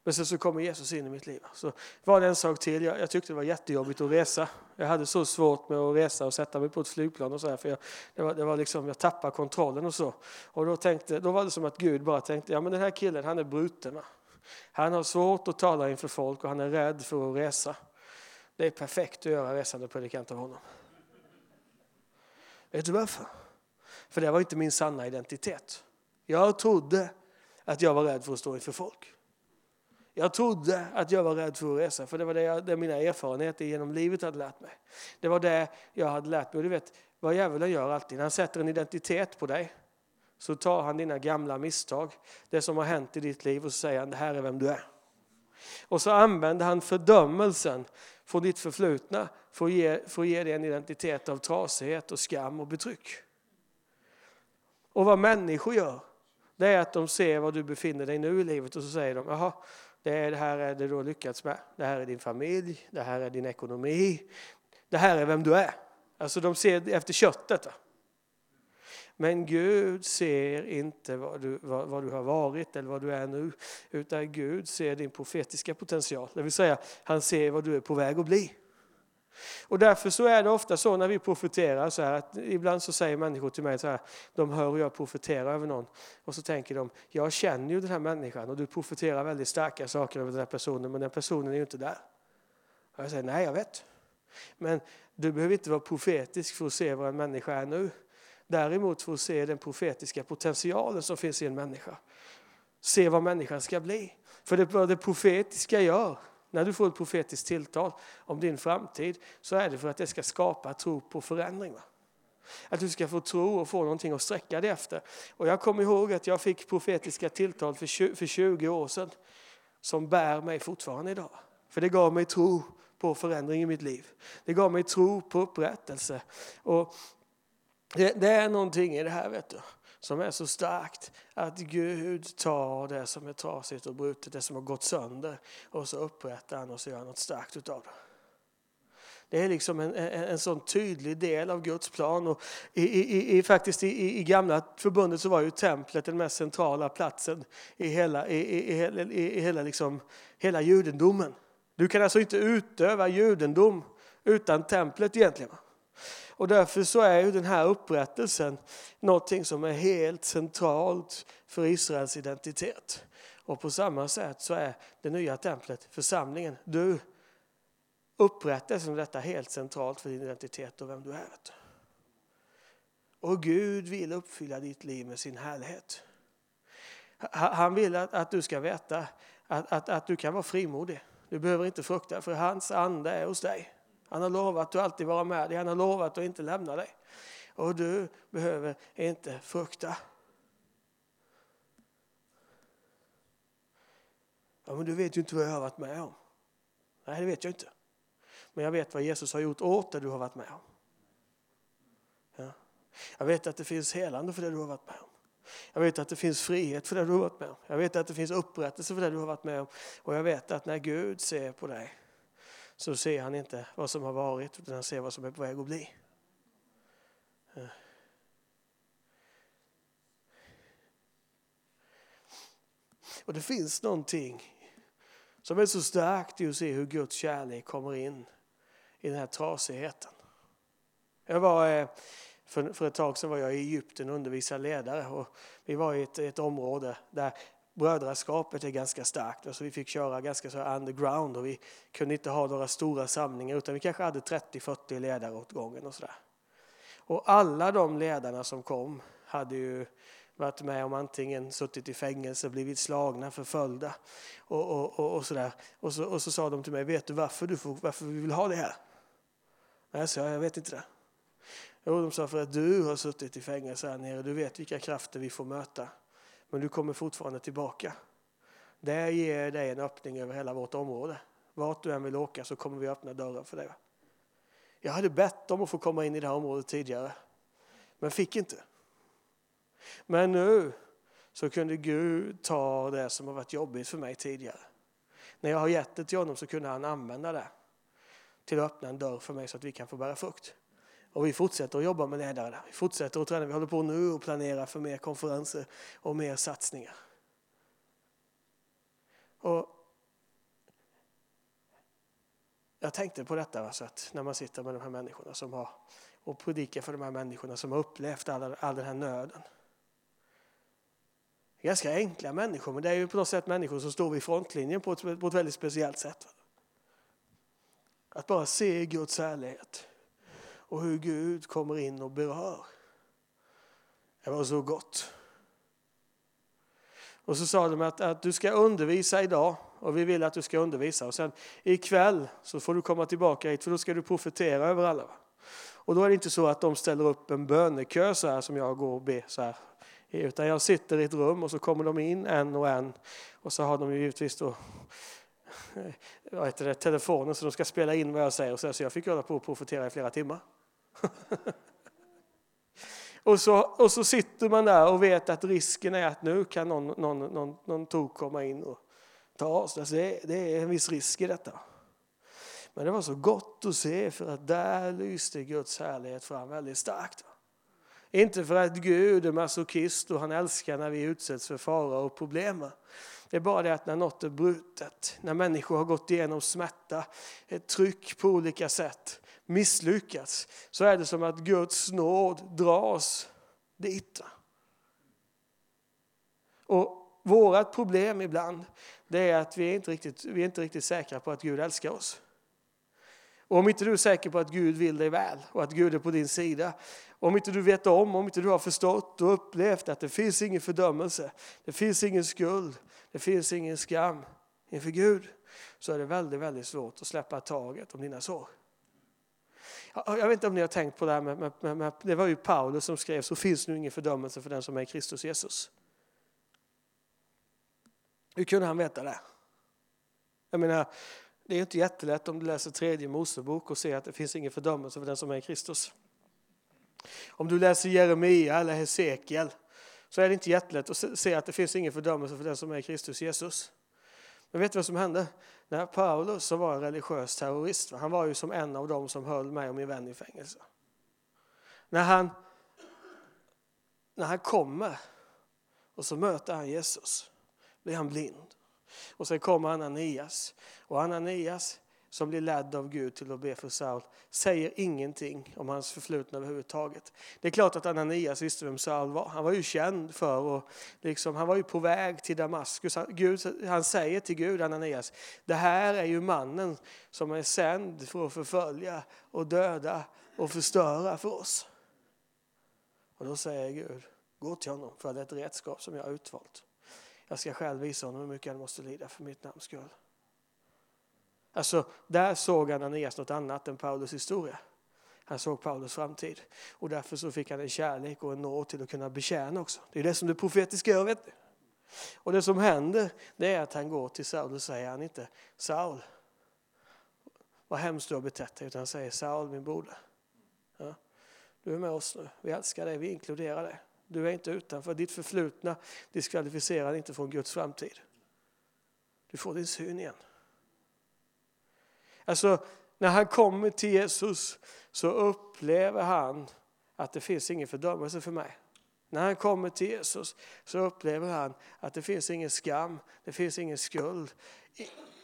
Men sen så kommer Jesus in i mitt liv. Så var det en sak till. Jag, jag, tyckte det var jättejobbigt att resa. Jag hade så svårt med att resa och sätta mig på ett flygplan och så här, för jag, det var, det var liksom, jag tappade kontrollen och så. Och då, tänkte, då var det som att Gud bara tänkte, ja men den här killen han är bruten. Han har svårt att tala inför folk och han är rädd för att resa. Det är perfekt att göra resande predikant av honom. Vet du varför? För det var inte min sanna identitet. Jag trodde att jag var rädd för att stå inför folk. Jag trodde att jag var rädd för att resa, för det var det, jag, det mina erfarenheter genom livet hade lärt mig. Det var det jag hade lärt mig. Och du vet vad djävulen gör alltid, han sätter en identitet på dig så tar han dina gamla misstag, det som har hänt i ditt liv och så säger han det här är vem du är. Och så använder han fördömelsen från ditt förflutna för att ge, för att ge dig en identitet av trasighet och skam och betryck. Och vad människor gör, det är att de ser var du befinner dig nu i livet och så säger de, jaha, det, är, det här är det du har lyckats med. Det här är din familj, det här är din ekonomi. Det här är vem du är. Alltså de ser efter köttet. Men Gud ser inte vad du, vad, vad, du har varit eller vad du är nu. Utan Gud ser din profetiska potential. Det vill säga, han ser vad du är på väg att bli. Och därför så är det ofta så när vi profeterar så här att ibland så säger människor till mig så här, de hör hur jag profeterar över någon och så tänker de, jag känner ju den här människan och du profeterar väldigt starka saker över den här personen men den personen är ju inte där. Och jag säger, nej jag vet. Men du behöver inte vara profetisk för att se vad en människa är nu. Däremot för att se den profetiska potentialen som finns i en människa. Se vad människan ska bli. För det, vad det profetiska gör när du får ett profetiskt tilltal om din framtid så är det för att det ska skapa tro på förändring. Att du ska få tro och få någonting att sträcka dig efter. Och jag kommer ihåg att jag fick profetiska tilltal för 20 år sedan som bär mig fortfarande idag. För det gav mig tro på förändring i mitt liv. Det gav mig tro på upprättelse. Och det, det är någonting i det här vet du som är så starkt att Gud tar det som är trasigt och brutet, det som har gått sönder och så upprättar han och så gör något starkt utav det. Det är liksom en, en, en sån tydlig del av Guds plan. Och i, i, i, faktiskt i, i gamla förbundet så var ju templet den mest centrala platsen i hela, i, i, i, hela, liksom, hela judendomen. Du kan alltså inte utöva judendom utan templet egentligen. Och därför så är ju den här upprättelsen någonting som är helt centralt för Israels identitet. Och på samma sätt så är det nya templet, församlingen, du, upprättelsen av detta helt centralt för din identitet och vem du är. Och Gud vill uppfylla ditt liv med sin härlighet. Han vill att, att du ska veta att, att, att du kan vara frimodig. Du behöver inte frukta för hans ande är hos dig. Han har lovat att alltid vara med dig. Han har lovat att inte lämna dig. Och du behöver inte frukta. Ja, men du vet ju inte vad jag har varit med om. Nej, det vet jag inte. Men jag vet vad Jesus har gjort åt det du har varit med om. Ja. Jag vet att det finns helande för det du har varit med om. Jag vet att det finns frihet för det du har varit med om. Jag vet att det finns upprättelse för det du har varit med om. Och jag vet att när Gud ser på dig så ser han inte vad som har varit utan han ser vad som är på väg att bli. Och det finns någonting Som är så starkt i att se hur Guds kärlek kommer in i den här trasigheten. Jag var, eh, för, för ett tag sedan var jag i Egypten och undervisade ledare. Och vi var i ett, ett område där brödraskapet är ganska starkt. Alltså vi fick köra ganska så underground och vi kunde inte ha några stora samlingar utan vi kanske hade 30-40 ledare åt gången. Och, så där. och alla de ledarna som kom hade ju varit med om antingen suttit i fängelse, blivit slagna, förföljda och, och, och, och sådär. Och så, och så sa de till mig, vet du varför, du får, varför vi vill ha det här? Nej, sa, jag, jag vet inte det. Jo, de sa för att du har suttit i fängelse här nere, du vet vilka krafter vi får möta. Men du kommer fortfarande tillbaka. Det ger dig en öppning över hela vårt område. Vart du än vill åka så kommer vi öppna dörren för dig. Jag hade bett om att få komma in i det här området tidigare, men fick inte. Men nu så kunde Gud ta det som har varit jobbigt för mig tidigare. När jag har gett det till honom så kunde han använda det till att öppna en dörr för mig så att vi kan få bära frukt. Och vi fortsätter att jobba med ledare. Vi fortsätter att träna. Vi håller på nu och planerar för mer konferenser och mer satsningar. Och jag tänkte på detta, alltså att när man sitter med de här människorna som har och predikar för de här människorna som har upplevt all, all den här nöden. Ganska enkla människor, men det är ju på något sätt människor som står vid frontlinjen på ett, på ett väldigt speciellt sätt. Att bara se Guds härlighet och hur Gud kommer in och berör. Det var så gott. Och så sa de att, att du ska undervisa idag och vi vill att du ska undervisa. Och sen ikväll så får du komma tillbaka hit för då ska du profetera över alla. Och då är det inte så att de ställer upp en bönekö så här som jag går och ber så här. Utan jag sitter i ett rum och så kommer de in en och en. Och så har de ju givetvis då vad heter det, telefonen så de ska spela in vad jag säger. Så jag fick hålla på och profetera i flera timmar. och, så, och så sitter man där och vet att risken är att nu kan någon, någon, någon, någon tok komma in och ta oss. Alltså det, det är en viss risk i detta. Men det var så gott att se för att där lyste Guds härlighet fram väldigt starkt. Inte för att Gud är masochist och han älskar när vi utsätts för fara och problem. Det är bara det att när något är brutet, när människor har gått igenom smärta, ett tryck på olika sätt, misslyckats, så är det som att Guds nåd dras dit. Och vårt problem ibland, det är att vi är inte riktigt, vi är inte riktigt säkra på att Gud älskar oss. Och om inte du är säker på att Gud vill dig väl och att Gud är på din sida, om inte du vet om, om inte du har förstått och upplevt att det finns ingen fördömelse, det finns ingen skuld, det finns ingen skam inför Gud, så är det väldigt, väldigt svårt att släppa taget om dina sår. Jag vet inte om ni har tänkt på det här, med, med, med, det var ju Paulus som skrev, så finns nu ingen fördömelse för den som är i Kristus Jesus. Hur kunde han veta det? Jag menar, det är inte jättelätt om du läser tredje Mosebok och ser att det finns ingen fördömelse för den som är i Kristus. Om du läser Jeremia eller Hesekiel så är det inte jättelätt att se att det finns ingen fördömelse för den som är i Kristus Jesus. Men vet du vad som hände? När Paulus som var en religiös terrorist, han var ju som en av dem som höll mig och min vän i fängelse. När han, när han kommer och så möter han Jesus, blir han blind. Och sen kommer Ananias. Och Ananias som blir ledd av Gud till att be för Saul säger ingenting om hans förflutna överhuvudtaget. Det är klart att Ananias visste vem Saul var. Han var ju känd för och liksom, han var ju på väg till Damaskus. Gud, han säger till Gud, Ananias, det här är ju mannen som är sänd för att förfölja och döda och förstöra för oss. Och då säger Gud, gå till honom för det är ett redskap som jag har utvalt. Jag ska själv visa honom hur mycket han måste lida för mitt namns skull. Alltså, där såg Ananias något annat än Paulus historia. Han såg Paulus framtid. Och därför så fick han en kärlek och en nåd till att kunna betjäna också. Det är det som det profetiska gör, vet du. Och det som händer, det är att han går till Saul och säger han inte Saul, vad hemskt du har betett dig, utan han säger Saul, min broder. Ja, du är med oss nu, vi älskar dig, vi inkluderar dig. Du är inte utanför, ditt förflutna diskvalificerar inte från Guds framtid. Du får din syn igen. Alltså, när han kommer till Jesus så upplever han att det finns ingen fördömelse för mig. När han kommer till Jesus så upplever han att det finns ingen skam, det finns ingen skuld.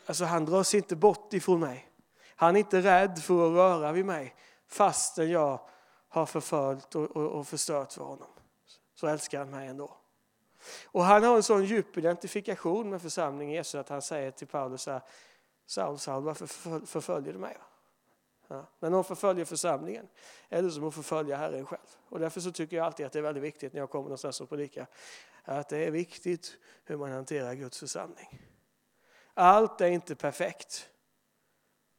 alltså han dras inte bort ifrån mig. Han är inte rädd för att röra vid mig fastän jag har förföljt och, och, och förstört för honom. Så älskar han mig ändå. Och han har en sån djup identifikation med församlingen Jesus att han säger till Paulus så här, Saul, Saul, varför förföljer du mig? Ja, när någon förföljer församlingen är det som att förfölja Herren själv. Och därför så tycker jag alltid att det är väldigt viktigt när jag kommer någonstans och predikar att det är viktigt hur man hanterar Guds församling. Allt är inte perfekt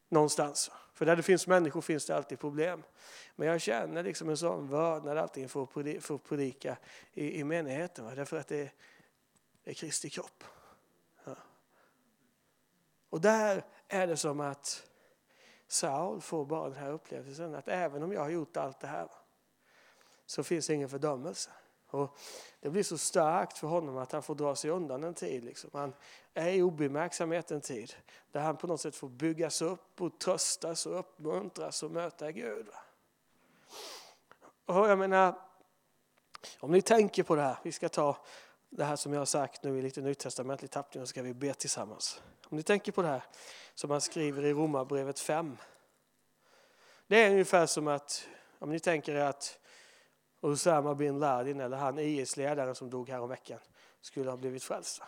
någonstans. För där det finns människor finns det alltid problem. Men jag känner liksom en sån vördnad alltid för att predika i, i menigheten. Därför att det är, det är Kristi kropp. Och där är det som att Saul får bara den här upplevelsen att även om jag har gjort allt det här så finns det ingen fördömelse. Och det blir så starkt för honom att han får dra sig undan en tid. Liksom. Han är i obemärksamhet en tid där han på något sätt får byggas upp och tröstas och uppmuntras och möta Gud. Och jag menar, om ni tänker på det här, vi ska ta det här som jag har sagt nu i lite nytestamentlig tappning och så ska vi be tillsammans. Om ni tänker på det här som han skriver i Romarbrevet 5. Det är ungefär som att, om ni tänker att Osama bin Laden eller han IS-ledaren som dog häromveckan skulle ha blivit frälsta.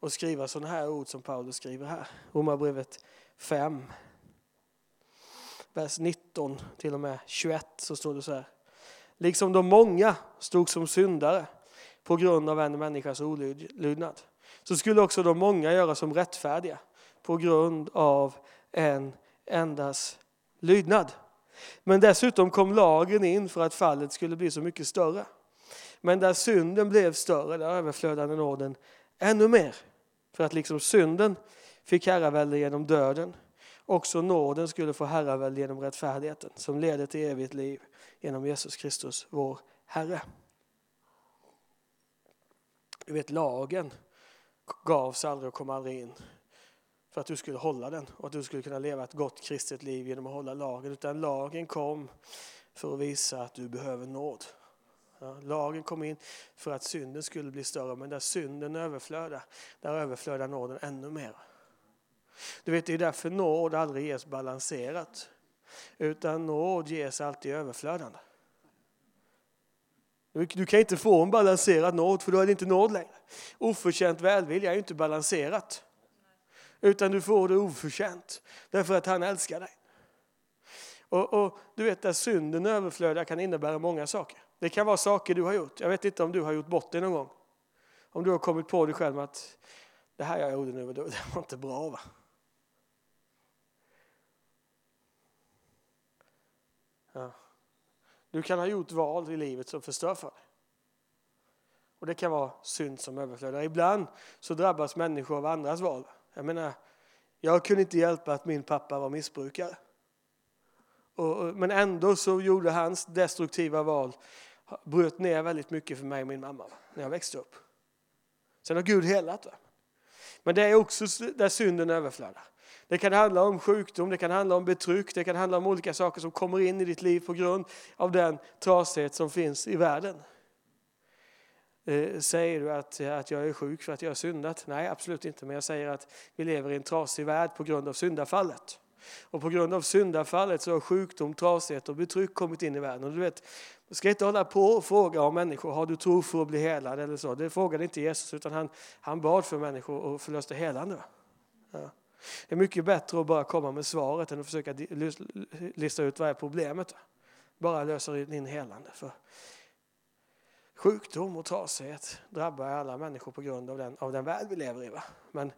Och skriva sådana här ord som Paulus skriver här. Romarbrevet 5, vers 19 till och med 21 så står det så här. Liksom de många stod som syndare på grund av en människas olydnad så skulle också de många göra som rättfärdiga på grund av en endas lydnad. Men dessutom kom lagen in för att fallet skulle bli så mycket större. Men där synden blev större, där överflödade nåden ännu mer. För att liksom synden fick herravälde genom döden, också nåden skulle få herravälde genom rättfärdigheten som leder till evigt liv genom Jesus Kristus, vår Herre. Du vet, lagen gavs aldrig och kom aldrig in för att du skulle hålla den och att du skulle kunna leva ett gott kristet liv genom att hålla lagen. Utan lagen kom för att visa att du behöver nåd. Ja, lagen kom in för att synden skulle bli större, men där synden överflödar, där överflödar nåden ännu mer. Du vet, det är därför nåd aldrig ges balanserat, utan nåd ges alltid överflödande. Du kan inte få en balanserad nåd, för då är det inte nåd längre. Oförtjänt välvilja är inte balanserat. Utan du får det oförtjänt, därför att han älskar dig. Och, och, Du vet att synden överflödar kan innebära många saker. Det kan vara saker du har gjort. Jag vet inte om du har gjort bort dig någon gång. Om du har kommit på dig själv att det här jag gjorde nu, det var inte bra. va? Ja. Du kan ha gjort val i livet som förstör för dig. Och det kan vara synd som överflödar. Ibland så drabbas människor av andras val. Jag menar, jag kunde inte hjälpa att min pappa var missbrukare. Och, men ändå så gjorde hans destruktiva val, bröt ner väldigt mycket för mig och min mamma när jag växte upp. Sen har Gud helat. Va? Men det är också där synden överflödar. Det kan handla om sjukdom, det kan handla om betryck, det kan handla om olika saker som kommer in i ditt liv på grund av den trasighet som finns i världen. Eh, säger du att, att jag är sjuk för att jag har syndat? Nej, absolut inte. Men jag säger att vi lever i en trasig värld på grund av syndafallet. Och på grund av syndafallet så har sjukdom, trasighet och betryck kommit in i världen. Och du vet, du ska inte hålla på och fråga om människor, har du tro för att bli helad eller så? Det frågade inte Jesus utan han, han bad för människor och förlöste helande. Ja. Det är mycket bättre att bara komma med svaret än att försöka lista ut vad är problemet. Bara lösa in helande. För Sjukdom och trasighet drabbar alla människor på grund av den, av den värld vi lever i. Va? Men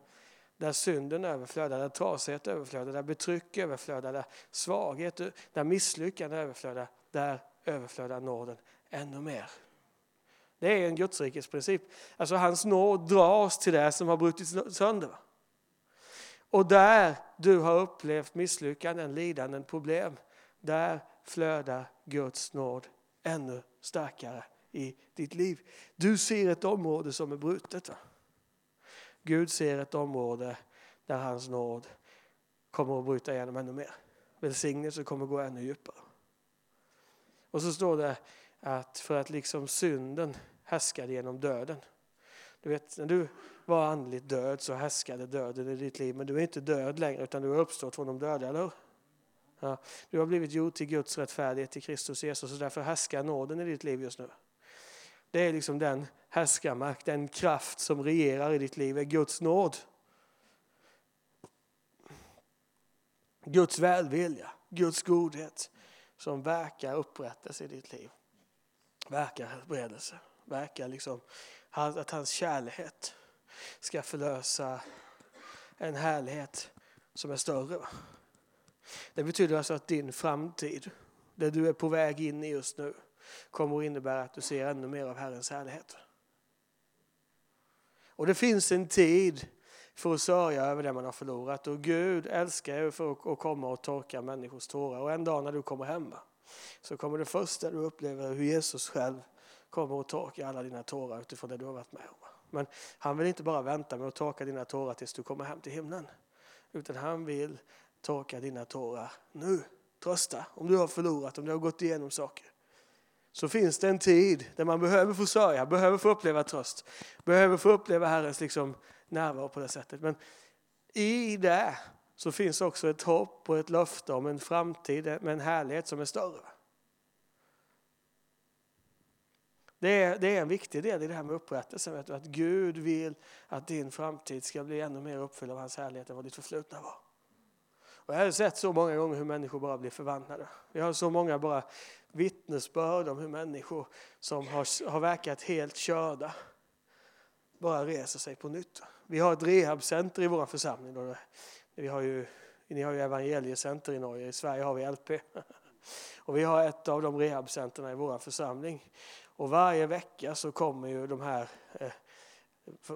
där synden överflödar, där trasighet överflödar, där betryck överflödar, där svaghet, där misslyckande överflödar, där överflödar nåden ännu mer. Det är en Gudsrikets princip. Alltså hans nåd dras till det som har brutits sönder. Och där du har upplevt misslyckanden, lidanden, problem, där flödar Guds nåd ännu starkare i ditt liv. Du ser ett område som är brutet. Va? Gud ser ett område där hans nåd kommer att bryta igenom ännu mer. Välsignelse kommer att gå ännu djupare. Och så står det att för att liksom synden härskade genom döden. Du vet, när du var andligt död så härskade döden i ditt liv, men du är inte död längre utan du har uppstått från de döda, eller ja, Du har blivit gjord till Guds rättfärdighet i Kristus Jesus och därför härskar nåden i ditt liv just nu. Det är liksom den härskarmakt, den kraft som regerar i ditt liv, är Guds nåd. Guds välvilja, Guds godhet som verkar upprättelse i ditt liv. Verkar helbredelse, verkar liksom att hans kärlek ska förlösa en härlighet som är större. Det betyder alltså att din framtid, det du är på väg in i just nu, kommer att innebära att du ser ännu mer av Herrens härlighet. Och det finns en tid för att sörja över det man har förlorat. Och Gud älskar ju för att komma och torka människors tårar. Och en dag när du kommer hem så kommer det första du upplever hur Jesus själv kommer att torka alla dina tårar utifrån det du har varit med om. Men han vill inte bara vänta med att torka dina tårar tills du kommer hem till himlen. Utan han vill torka dina tårar nu. Trösta om du har förlorat, om du har gått igenom saker. Så finns det en tid där man behöver få sörja, behöver få uppleva tröst. Behöver få uppleva Herrens liksom närvaro på det sättet. Men i det så finns också ett hopp och ett löfte om en framtid med en härlighet som är större. Det är, det är en viktig del i det här med upprättelsen. Vet du, att Gud vill att din framtid ska bli ännu mer uppfylld av hans härlighet än vad ditt förflutna var. Och jag har sett så många gånger hur människor bara blir förvandlade. Vi har så många bara vittnesbörd om hur människor som har, har verkat helt körda bara reser sig på nytt. Vi har ett rehabcenter i vår församling. Vi har ju, ni har ju evangeliecenter i Norge, i Sverige har vi LP. Och vi har ett av de rehabcenterna i vår församling. Och varje vecka så kommer ju de här eh,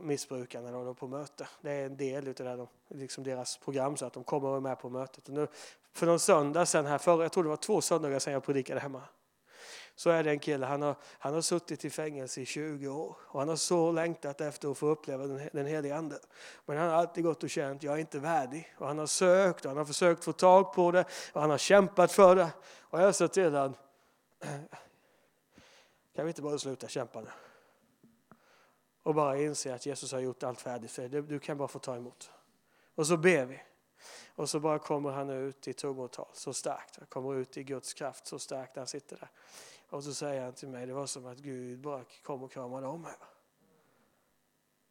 missbrukarna då, på möte. Det är en del av de, liksom deras program så att de kommer och är med på mötet. Och nu, för någon söndag sen här, förra, jag tror det var två söndagar sedan jag predikade hemma. Så är det en kille, han har, han har suttit i fängelse i 20 år och han har så längtat efter att få uppleva den, den helige Ande. Men han har alltid gått och känt, jag är inte värdig. Och han har sökt och han har försökt få tag på det och han har kämpat för det. Och jag sa till honom, kan vi inte bara sluta kämpa nu? Och bara inse att Jesus har gjort allt färdigt för dig. Du kan bara få ta emot. Och så ber vi. Och så bara kommer han ut i tungotal så starkt. Han kommer ut i Guds kraft så starkt när han sitter där. Och så säger han till mig, det var som att Gud bara kom och kramade om mig.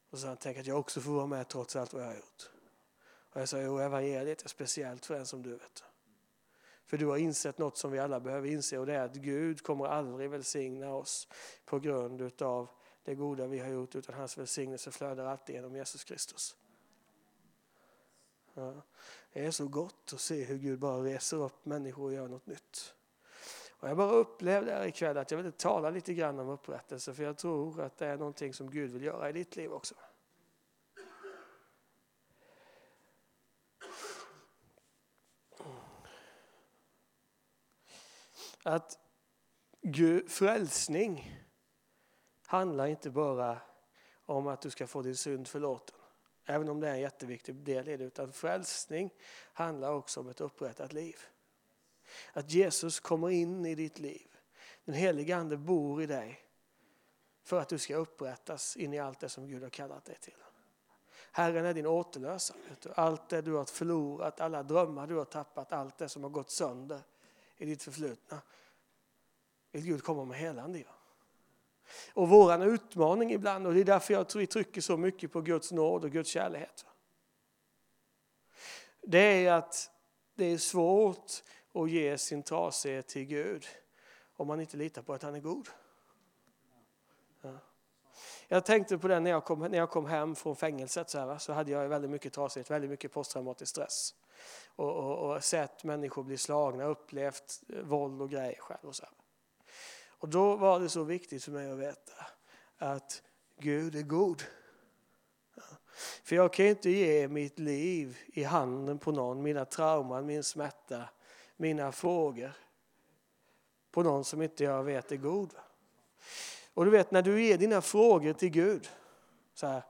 Och så han tänker att jag också får vara med trots allt vad jag har gjort. Och jag sa, jo evangeliet är speciellt för en som du vet. För du har insett något som vi alla behöver inse och det är att Gud kommer aldrig välsigna oss på grund av det goda vi har gjort utan hans välsignelse flödar alltid genom Jesus Kristus. Ja. Det är så gott att se hur Gud bara reser upp människor och gör något nytt. Och jag bara upplevde här ikväll att jag ville tala lite grann om upprättelse för jag tror att det är någonting som Gud vill göra i ditt liv också. Att Gud, frälsning handlar inte bara om att du ska få din synd förlåten, även om det är en jätteviktig del i det, utan frälsning handlar också om ett upprättat liv. Att Jesus kommer in i ditt liv. Den helige Ande bor i dig för att du ska upprättas in i allt det som Gud har kallat dig till. Herren är din återlösare. Allt det du har förlorat, alla drömmar du har tappat, allt det som har gått sönder i ditt förflutna vill Gud komma med helande Ja. Och våran utmaning ibland, och det är därför jag tror vi trycker så mycket på Guds nåd och Guds kärlek. Det är att det är svårt att ge sin trasighet till Gud om man inte litar på att han är god. Jag tänkte på det när jag kom, när jag kom hem från fängelset så, här, så hade jag väldigt mycket trasigt, väldigt mycket posttraumatisk stress. Och, och, och, sett människor bli slagna, upplevt eh, våld och grejer själv. Och så här. Och då var det så viktigt för mig att veta att Gud är god. För jag kan inte ge mitt liv i handen på någon, mina trauman, min smärta, mina frågor på någon som inte jag vet är god. Och du vet när du ger dina frågor till Gud. Så här,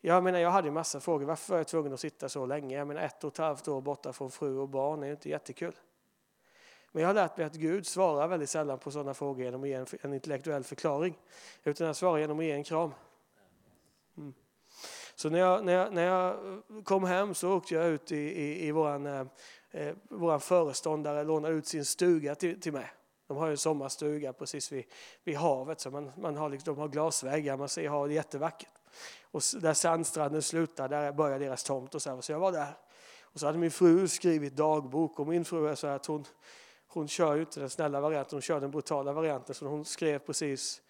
jag menar jag hade en massa frågor. Varför var jag tvungen att sitta så länge? Jag menar ett och ett halvt år borta från fru och barn är inte jättekul. Men jag har lärt mig att Gud svarar väldigt sällan på sådana frågor genom att ge en, intellektuell förklaring. Utan han svarar genom att ge en kram. Mm. Så när jag, när, jag, när jag kom hem så åkte jag ut i, i, i våran, eh, eh våran föreståndare lånade ut sin stuga till, till mig. De har ju en sommarstuga precis vid, vid havet, så man, man har liksom, de har glasväggar, man ser havet, jättevackert. Och där sandstranden slutar, där börjar deras tomt. Och så, så jag var där. Och så hade min fru skrivit dagbok och min fru är så att hon, hon kör ju inte den snälla varianten, hon kör den brutala varianten. Så hon skrev precis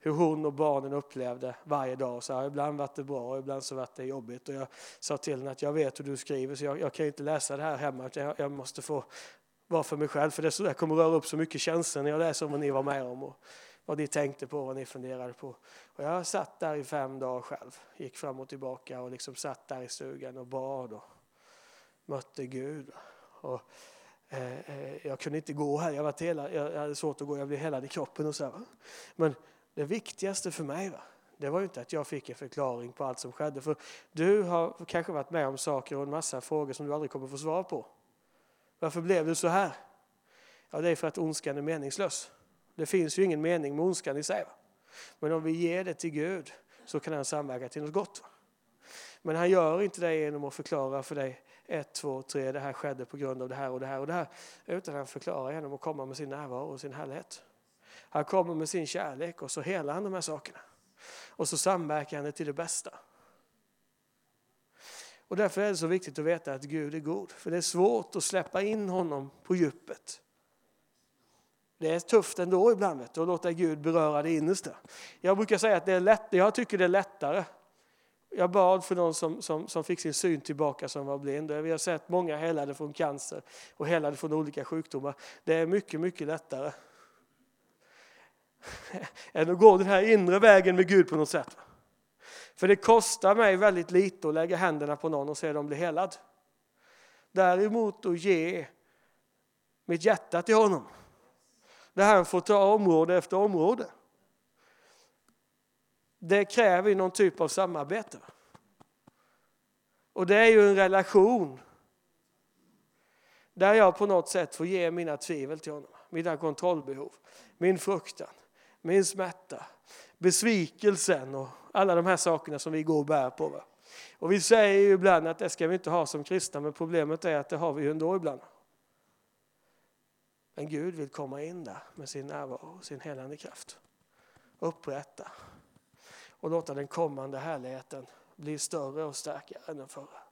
hur hon och barnen upplevde varje dag. Så här, ibland var det bra och ibland så var det jobbigt. Och jag sa till henne att jag vet hur du skriver så jag, jag kan inte läsa det här hemma utan jag, jag måste få vara för mig själv. För det jag kommer röra upp så mycket känslor när jag läser om vad ni var med om och vad ni tänkte på, vad ni funderade på. Och jag satt där i fem dagar själv, gick fram och tillbaka och liksom satt där i stugan och bad och mötte Gud. Och, eh, eh jag kunde inte gå här, jag, var hela, jag hade svårt att gå, jag blev helad i kroppen och så. Här. Men det viktigaste för mig va, det var ju inte att jag fick en förklaring på allt som skedde. För du har kanske varit med om saker och en massa frågor som du aldrig kommer få svar på. Varför blev det så här? Ja, det är för att ondskan är meningslös. Det finns ju ingen mening med ondskan i sig. Va? Men om vi ger det till Gud så kan han samverka till något gott. Va? Men han gör inte det genom att förklara för dig ett, två, tre, det här skedde på grund av det här och det här och det här. Utan han förklarar genom att komma med sin närvaro och sin härlighet. Han kommer med sin kärlek och så helar han de här sakerna. Och så samverkar han det till det bästa. Och därför är det så viktigt att veta att Gud är god. För det är svårt att släppa in honom på djupet. Det är tufft ändå ibland vet du, att låta Gud beröra det innersta. Jag brukar säga att det är lätt, jag tycker det är lättare. Jag bad för någon som, som, som fick sin syn tillbaka som var blind. Vi har sett många helade från cancer och helade från olika sjukdomar. Det är mycket, mycket lättare än att gå den här inre vägen med Gud på något sätt. För det kostar mig väldigt lite att lägga händerna på någon och se dem bli helad. Däremot att ge mitt hjärta till honom. Där han får ta område efter område. Det kräver någon typ av samarbete. Och det är ju en relation där jag på något sätt får ge mina tvivel till honom, mina kontrollbehov, min fruktan, min smärta, besvikelsen och alla de här sakerna som vi går och bär på. Va? Och vi säger ju ibland att det ska vi inte ha som kristna, men problemet är att det har vi ju ändå ibland. Men Gud vill komma in där med sin närvaro och sin helande kraft. Upprätta och låta den kommande härligheten bli större och starkare än den förra.